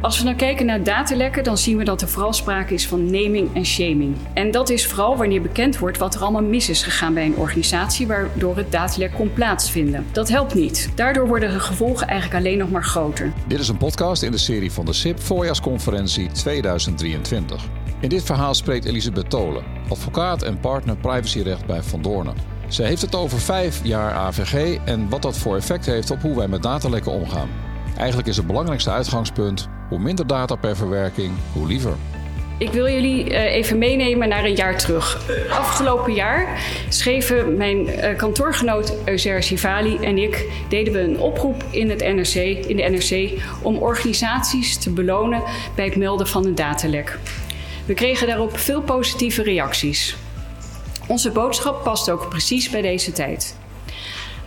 Als we dan kijken naar datalekken, dan zien we dat er vooral sprake is van naming en shaming. En dat is vooral wanneer bekend wordt wat er allemaal mis is gegaan bij een organisatie, waardoor het datalek kon plaatsvinden. Dat helpt niet. Daardoor worden de gevolgen eigenlijk alleen nog maar groter. Dit is een podcast in de serie van de SIP Voorjaarsconferentie 2023. In dit verhaal spreekt Elisabeth Tolen, advocaat en partner privacyrecht bij Van Doornen. Zij heeft het over vijf jaar AVG en wat dat voor effect heeft op hoe wij met datalekken omgaan. Eigenlijk is het belangrijkste uitgangspunt: hoe minder data per verwerking, hoe liever. Ik wil jullie eh, even meenemen naar een jaar terug. Afgelopen jaar schreven mijn eh, kantoorgenoot Euser Sivali en ik deden we een oproep in, het NRC, in de NRC om organisaties te belonen bij het melden van een datalek. We kregen daarop veel positieve reacties. Onze boodschap past ook precies bij deze tijd.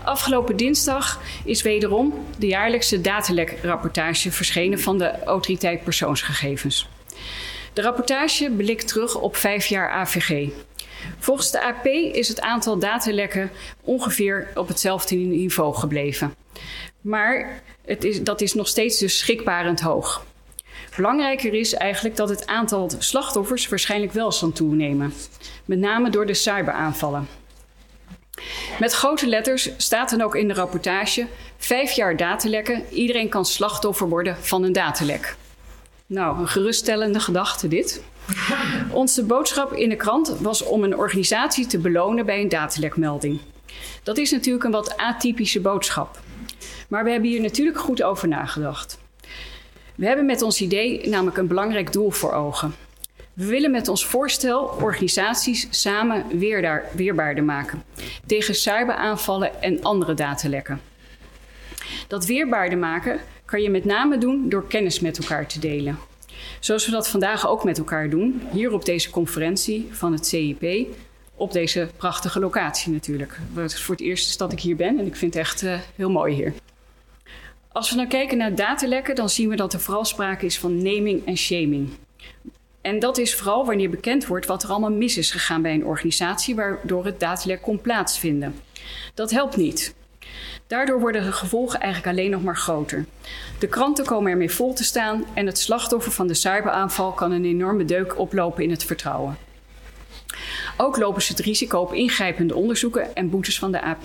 Afgelopen dinsdag is wederom de jaarlijkse datalekrapportage verschenen van de Autoriteit Persoonsgegevens. De rapportage blikt terug op vijf jaar AVG. Volgens de AP is het aantal datalekken ongeveer op hetzelfde niveau gebleven. Maar het is, dat is nog steeds dus schrikbarend hoog. Belangrijker is eigenlijk dat het aantal slachtoffers waarschijnlijk wel zal toenemen. Met name door de cyberaanvallen. Met grote letters staat dan ook in de rapportage: vijf jaar datalekken. Iedereen kan slachtoffer worden van een datalek. Nou, een geruststellende gedachte dit. Onze boodschap in de krant was om een organisatie te belonen bij een datalekmelding. Dat is natuurlijk een wat atypische boodschap. Maar we hebben hier natuurlijk goed over nagedacht. We hebben met ons idee namelijk een belangrijk doel voor ogen. We willen met ons voorstel organisaties samen weerdaar, weerbaarder maken tegen cyberaanvallen en andere datalekken. Dat weerbaarder maken kan je met name doen door kennis met elkaar te delen. Zoals we dat vandaag ook met elkaar doen, hier op deze conferentie van het CIP, op deze prachtige locatie natuurlijk. Het is voor het eerst dat ik hier ben en ik vind het echt uh, heel mooi hier. Als we dan kijken naar datalekken, dan zien we dat er vooral sprake is van naming en shaming. En dat is vooral wanneer bekend wordt wat er allemaal mis is gegaan bij een organisatie, waardoor het datalek kon plaatsvinden. Dat helpt niet. Daardoor worden de gevolgen eigenlijk alleen nog maar groter. De kranten komen ermee vol te staan en het slachtoffer van de cyberaanval kan een enorme deuk oplopen in het vertrouwen. Ook lopen ze het risico op ingrijpende onderzoeken en boetes van de AP.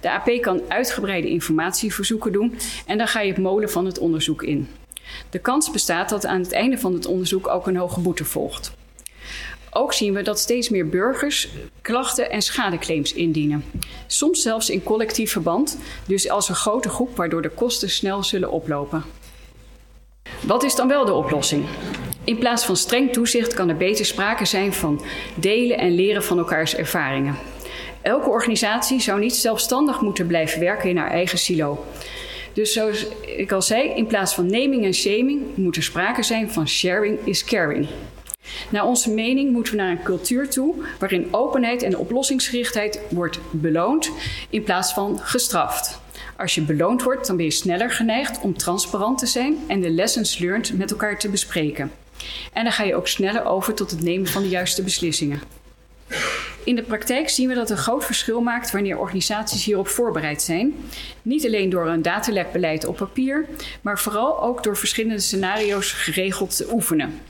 De AP kan uitgebreide informatieverzoeken doen en dan ga je het molen van het onderzoek in. De kans bestaat dat aan het einde van het onderzoek ook een hoge boete volgt. Ook zien we dat steeds meer burgers klachten en schadeclaims indienen. Soms zelfs in collectief verband, dus als een grote groep, waardoor de kosten snel zullen oplopen. Wat is dan wel de oplossing? In plaats van streng toezicht kan er beter sprake zijn van delen en leren van elkaars ervaringen. Elke organisatie zou niet zelfstandig moeten blijven werken in haar eigen silo. Dus zoals ik al zei, in plaats van naming en shaming moet er sprake zijn van sharing is caring. Naar onze mening moeten we naar een cultuur toe waarin openheid en oplossingsgerichtheid wordt beloond in plaats van gestraft. Als je beloond wordt, dan ben je sneller geneigd om transparant te zijn en de lessons learned met elkaar te bespreken. En dan ga je ook sneller over tot het nemen van de juiste beslissingen. In de praktijk zien we dat een groot verschil maakt wanneer organisaties hierop voorbereid zijn. Niet alleen door een datalekbeleid op papier, maar vooral ook door verschillende scenario's geregeld te oefenen.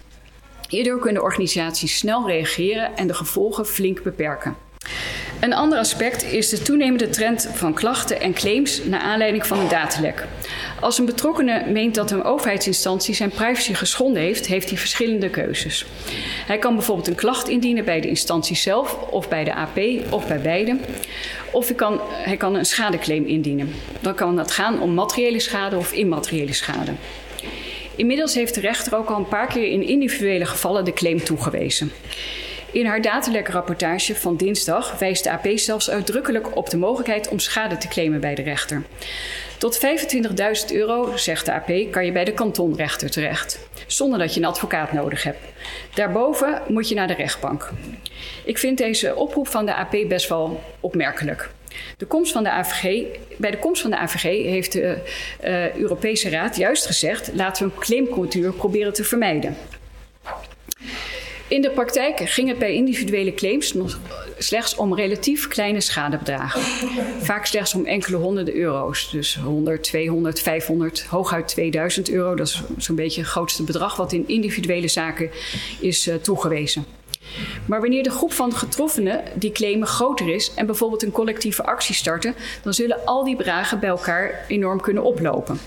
Hierdoor kunnen organisaties snel reageren en de gevolgen flink beperken. Een ander aspect is de toenemende trend van klachten en claims naar aanleiding van een datalek. Als een betrokkene meent dat een overheidsinstantie zijn privacy geschonden heeft, heeft hij verschillende keuzes. Hij kan bijvoorbeeld een klacht indienen bij de instantie zelf, of bij de AP, of bij beide. Of hij kan, hij kan een schadeclaim indienen. Dan kan het gaan om materiële schade of immateriële schade. Inmiddels heeft de rechter ook al een paar keer in individuele gevallen de claim toegewezen. In haar datalekrapportage van dinsdag wijst de AP zelfs uitdrukkelijk op de mogelijkheid om schade te claimen bij de rechter. Tot 25.000 euro, zegt de AP, kan je bij de kantonrechter terecht, zonder dat je een advocaat nodig hebt. Daarboven moet je naar de rechtbank. Ik vind deze oproep van de AP best wel opmerkelijk. De komst van de AVG, bij de komst van de AVG heeft de uh, Europese Raad juist gezegd: laten we een claimcultuur proberen te vermijden. In de praktijk ging het bij individuele claims nog slechts om relatief kleine schadebedragen. Vaak slechts om enkele honderden euro's. Dus 100, 200, 500, hooguit 2000 euro. Dat is zo'n beetje het grootste bedrag wat in individuele zaken is uh, toegewezen. Maar wanneer de groep van getroffenen die claimen groter is en bijvoorbeeld een collectieve actie starten, dan zullen al die bedragen bij elkaar enorm kunnen oplopen.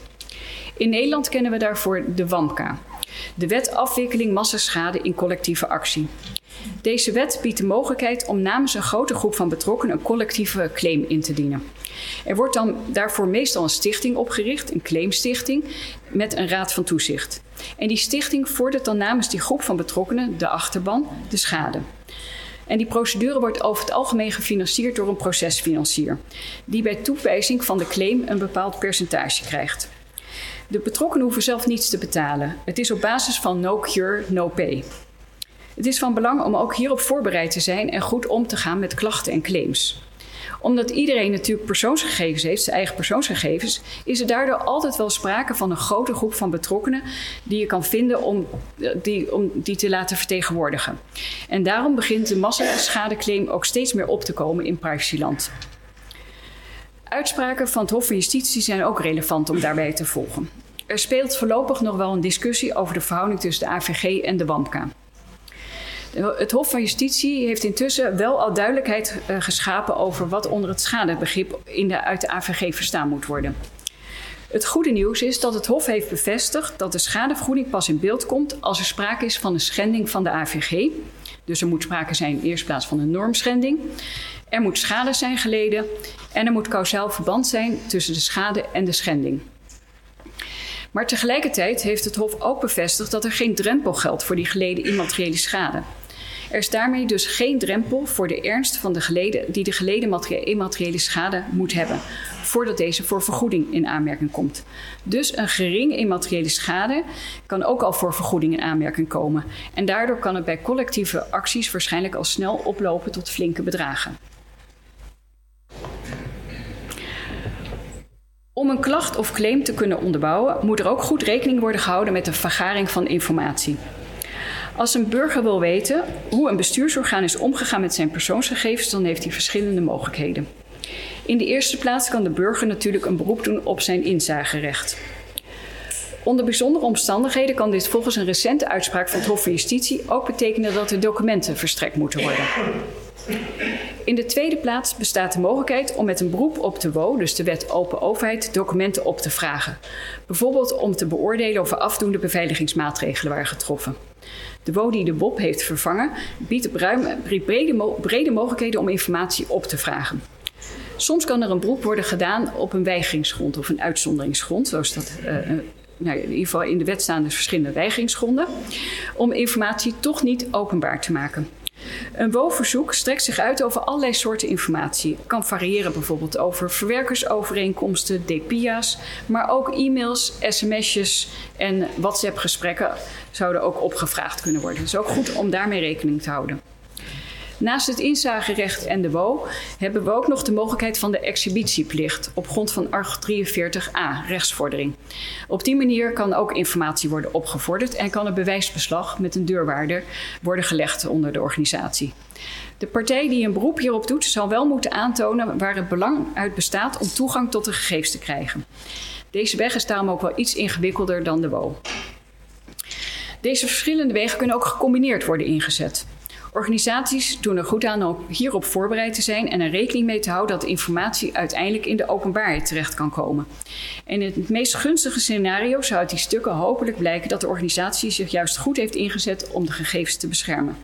In Nederland kennen we daarvoor de WAMKA, de Wet Afwikkeling Massaschade in Collectieve Actie. Deze wet biedt de mogelijkheid om namens een grote groep van betrokkenen een collectieve claim in te dienen. Er wordt dan daarvoor meestal een stichting opgericht, een claimstichting, met een raad van toezicht. En die stichting vordert dan namens die groep van betrokkenen, de achterban, de schade. En die procedure wordt over het algemeen gefinancierd door een procesfinancier, die bij toewijzing van de claim een bepaald percentage krijgt. De betrokkenen hoeven zelf niets te betalen. Het is op basis van no cure, no pay. Het is van belang om ook hierop voorbereid te zijn en goed om te gaan met klachten en claims omdat iedereen natuurlijk persoonsgegevens heeft, zijn eigen persoonsgegevens, is er daardoor altijd wel sprake van een grote groep van betrokkenen die je kan vinden om die, om die te laten vertegenwoordigen. En daarom begint de massaschadeclaim ook steeds meer op te komen in privacyland. Uitspraken van het Hof van Justitie zijn ook relevant om daarbij te volgen. Er speelt voorlopig nog wel een discussie over de verhouding tussen de AVG en de WAMKA. Het Hof van Justitie heeft intussen wel al duidelijkheid uh, geschapen over wat onder het schadebegrip in de, uit de AVG verstaan moet worden. Het goede nieuws is dat het Hof heeft bevestigd dat de schadevergoeding pas in beeld komt als er sprake is van een schending van de AVG. Dus er moet sprake zijn in eerste plaats van een normschending. Er moet schade zijn geleden en er moet kausaal verband zijn tussen de schade en de schending. Maar tegelijkertijd heeft het Hof ook bevestigd dat er geen drempel geldt voor die geleden immateriële schade. Er is daarmee dus geen drempel voor de ernst van de geleden, die de geleden immateriële schade moet hebben, voordat deze voor vergoeding in aanmerking komt. Dus een gering immateriële schade kan ook al voor vergoeding in aanmerking komen. En daardoor kan het bij collectieve acties waarschijnlijk al snel oplopen tot flinke bedragen. Om een klacht of claim te kunnen onderbouwen, moet er ook goed rekening worden gehouden met de vergaring van informatie. Als een burger wil weten hoe een bestuursorgaan is omgegaan met zijn persoonsgegevens, dan heeft hij verschillende mogelijkheden. In de eerste plaats kan de burger natuurlijk een beroep doen op zijn inzagerecht. Onder bijzondere omstandigheden kan dit volgens een recente uitspraak van het Hof van Justitie ook betekenen dat er documenten verstrekt moeten worden. In de tweede plaats bestaat de mogelijkheid om met een beroep op de WO, dus de Wet Open Overheid, documenten op te vragen. Bijvoorbeeld om te beoordelen of er afdoende beveiligingsmaatregelen waren getroffen. De WO die de WOP heeft vervangen, biedt brede, mogelijkheden om informatie op te vragen. Soms kan er een beroep worden gedaan op een weigeringsgrond of een uitzonderingsgrond, zoals dat uh, nou, in ieder geval in de wet staan dus verschillende weigeringsgronden, om informatie toch niet openbaar te maken. Een WO-verzoek strekt zich uit over allerlei soorten informatie. Het kan variëren bijvoorbeeld over verwerkersovereenkomsten, DPIA's, maar ook e-mails, sms'jes en WhatsApp-gesprekken zouden ook opgevraagd kunnen worden. Het is ook goed om daarmee rekening te houden. Naast het inzagerecht en de WO hebben we ook nog de mogelijkheid van de exhibitieplicht op grond van artikel 43a, rechtsvordering. Op die manier kan ook informatie worden opgevorderd en kan een bewijsbeslag met een deurwaarder worden gelegd onder de organisatie. De partij die een beroep hierop doet, zal wel moeten aantonen waar het belang uit bestaat om toegang tot de gegevens te krijgen. Deze weg is daarom ook wel iets ingewikkelder dan de WO. Deze verschillende wegen kunnen ook gecombineerd worden ingezet. Organisaties doen er goed aan om hierop voorbereid te zijn en er rekening mee te houden dat informatie uiteindelijk in de openbaarheid terecht kan komen. En in het meest gunstige scenario zou uit die stukken hopelijk blijken dat de organisatie zich juist goed heeft ingezet om de gegevens te beschermen.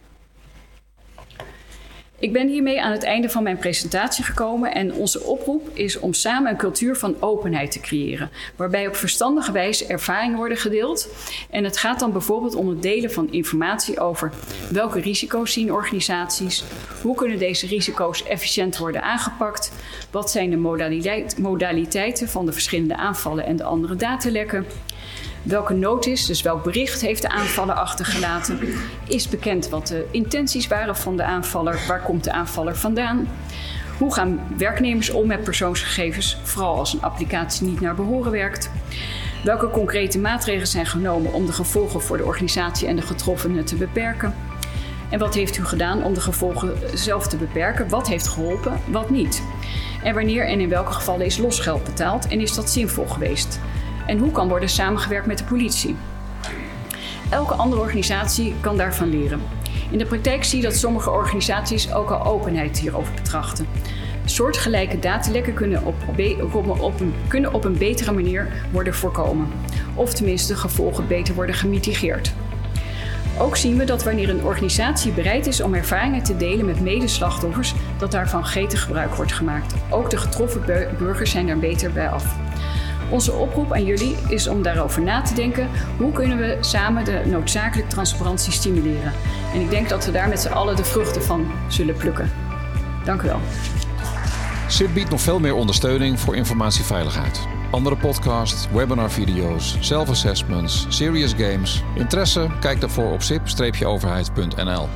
Ik ben hiermee aan het einde van mijn presentatie gekomen en onze oproep is om samen een cultuur van openheid te creëren, waarbij op verstandige wijze ervaringen worden gedeeld. En het gaat dan bijvoorbeeld om het delen van informatie over welke risico's zien organisaties, hoe kunnen deze risico's efficiënt worden aangepakt, wat zijn de modaliteiten van de verschillende aanvallen en de andere datalekken. Welke notis, dus welk bericht heeft de aanvaller achtergelaten? Is bekend wat de intenties waren van de aanvaller? Waar komt de aanvaller vandaan? Hoe gaan werknemers om met persoonsgegevens, vooral als een applicatie niet naar behoren werkt? Welke concrete maatregelen zijn genomen om de gevolgen voor de organisatie en de getroffenen te beperken? En wat heeft u gedaan om de gevolgen zelf te beperken? Wat heeft geholpen, wat niet? En wanneer en in welke gevallen is losgeld betaald en is dat zinvol geweest? En hoe kan worden samengewerkt met de politie? Elke andere organisatie kan daarvan leren. In de praktijk zie je dat sommige organisaties ook al openheid hierover betrachten. Soortgelijke datalekken kunnen op, op, een, kunnen op een betere manier worden voorkomen. Of tenminste gevolgen beter worden gemitigeerd. Ook zien we dat wanneer een organisatie bereid is om ervaringen te delen met medeslachtoffers, dat daarvan gretig gebruik wordt gemaakt. Ook de getroffen burgers zijn daar beter bij af. Onze oproep aan jullie is om daarover na te denken hoe kunnen we samen de noodzakelijke transparantie stimuleren. En ik denk dat we daar met z'n allen de vruchten van zullen plukken. Dank u wel. SIP biedt nog veel meer ondersteuning voor informatieveiligheid. Andere podcasts, webinarvideo's, self-assessments, serious games. Interesse? Kijk daarvoor op sip-overheid.nl.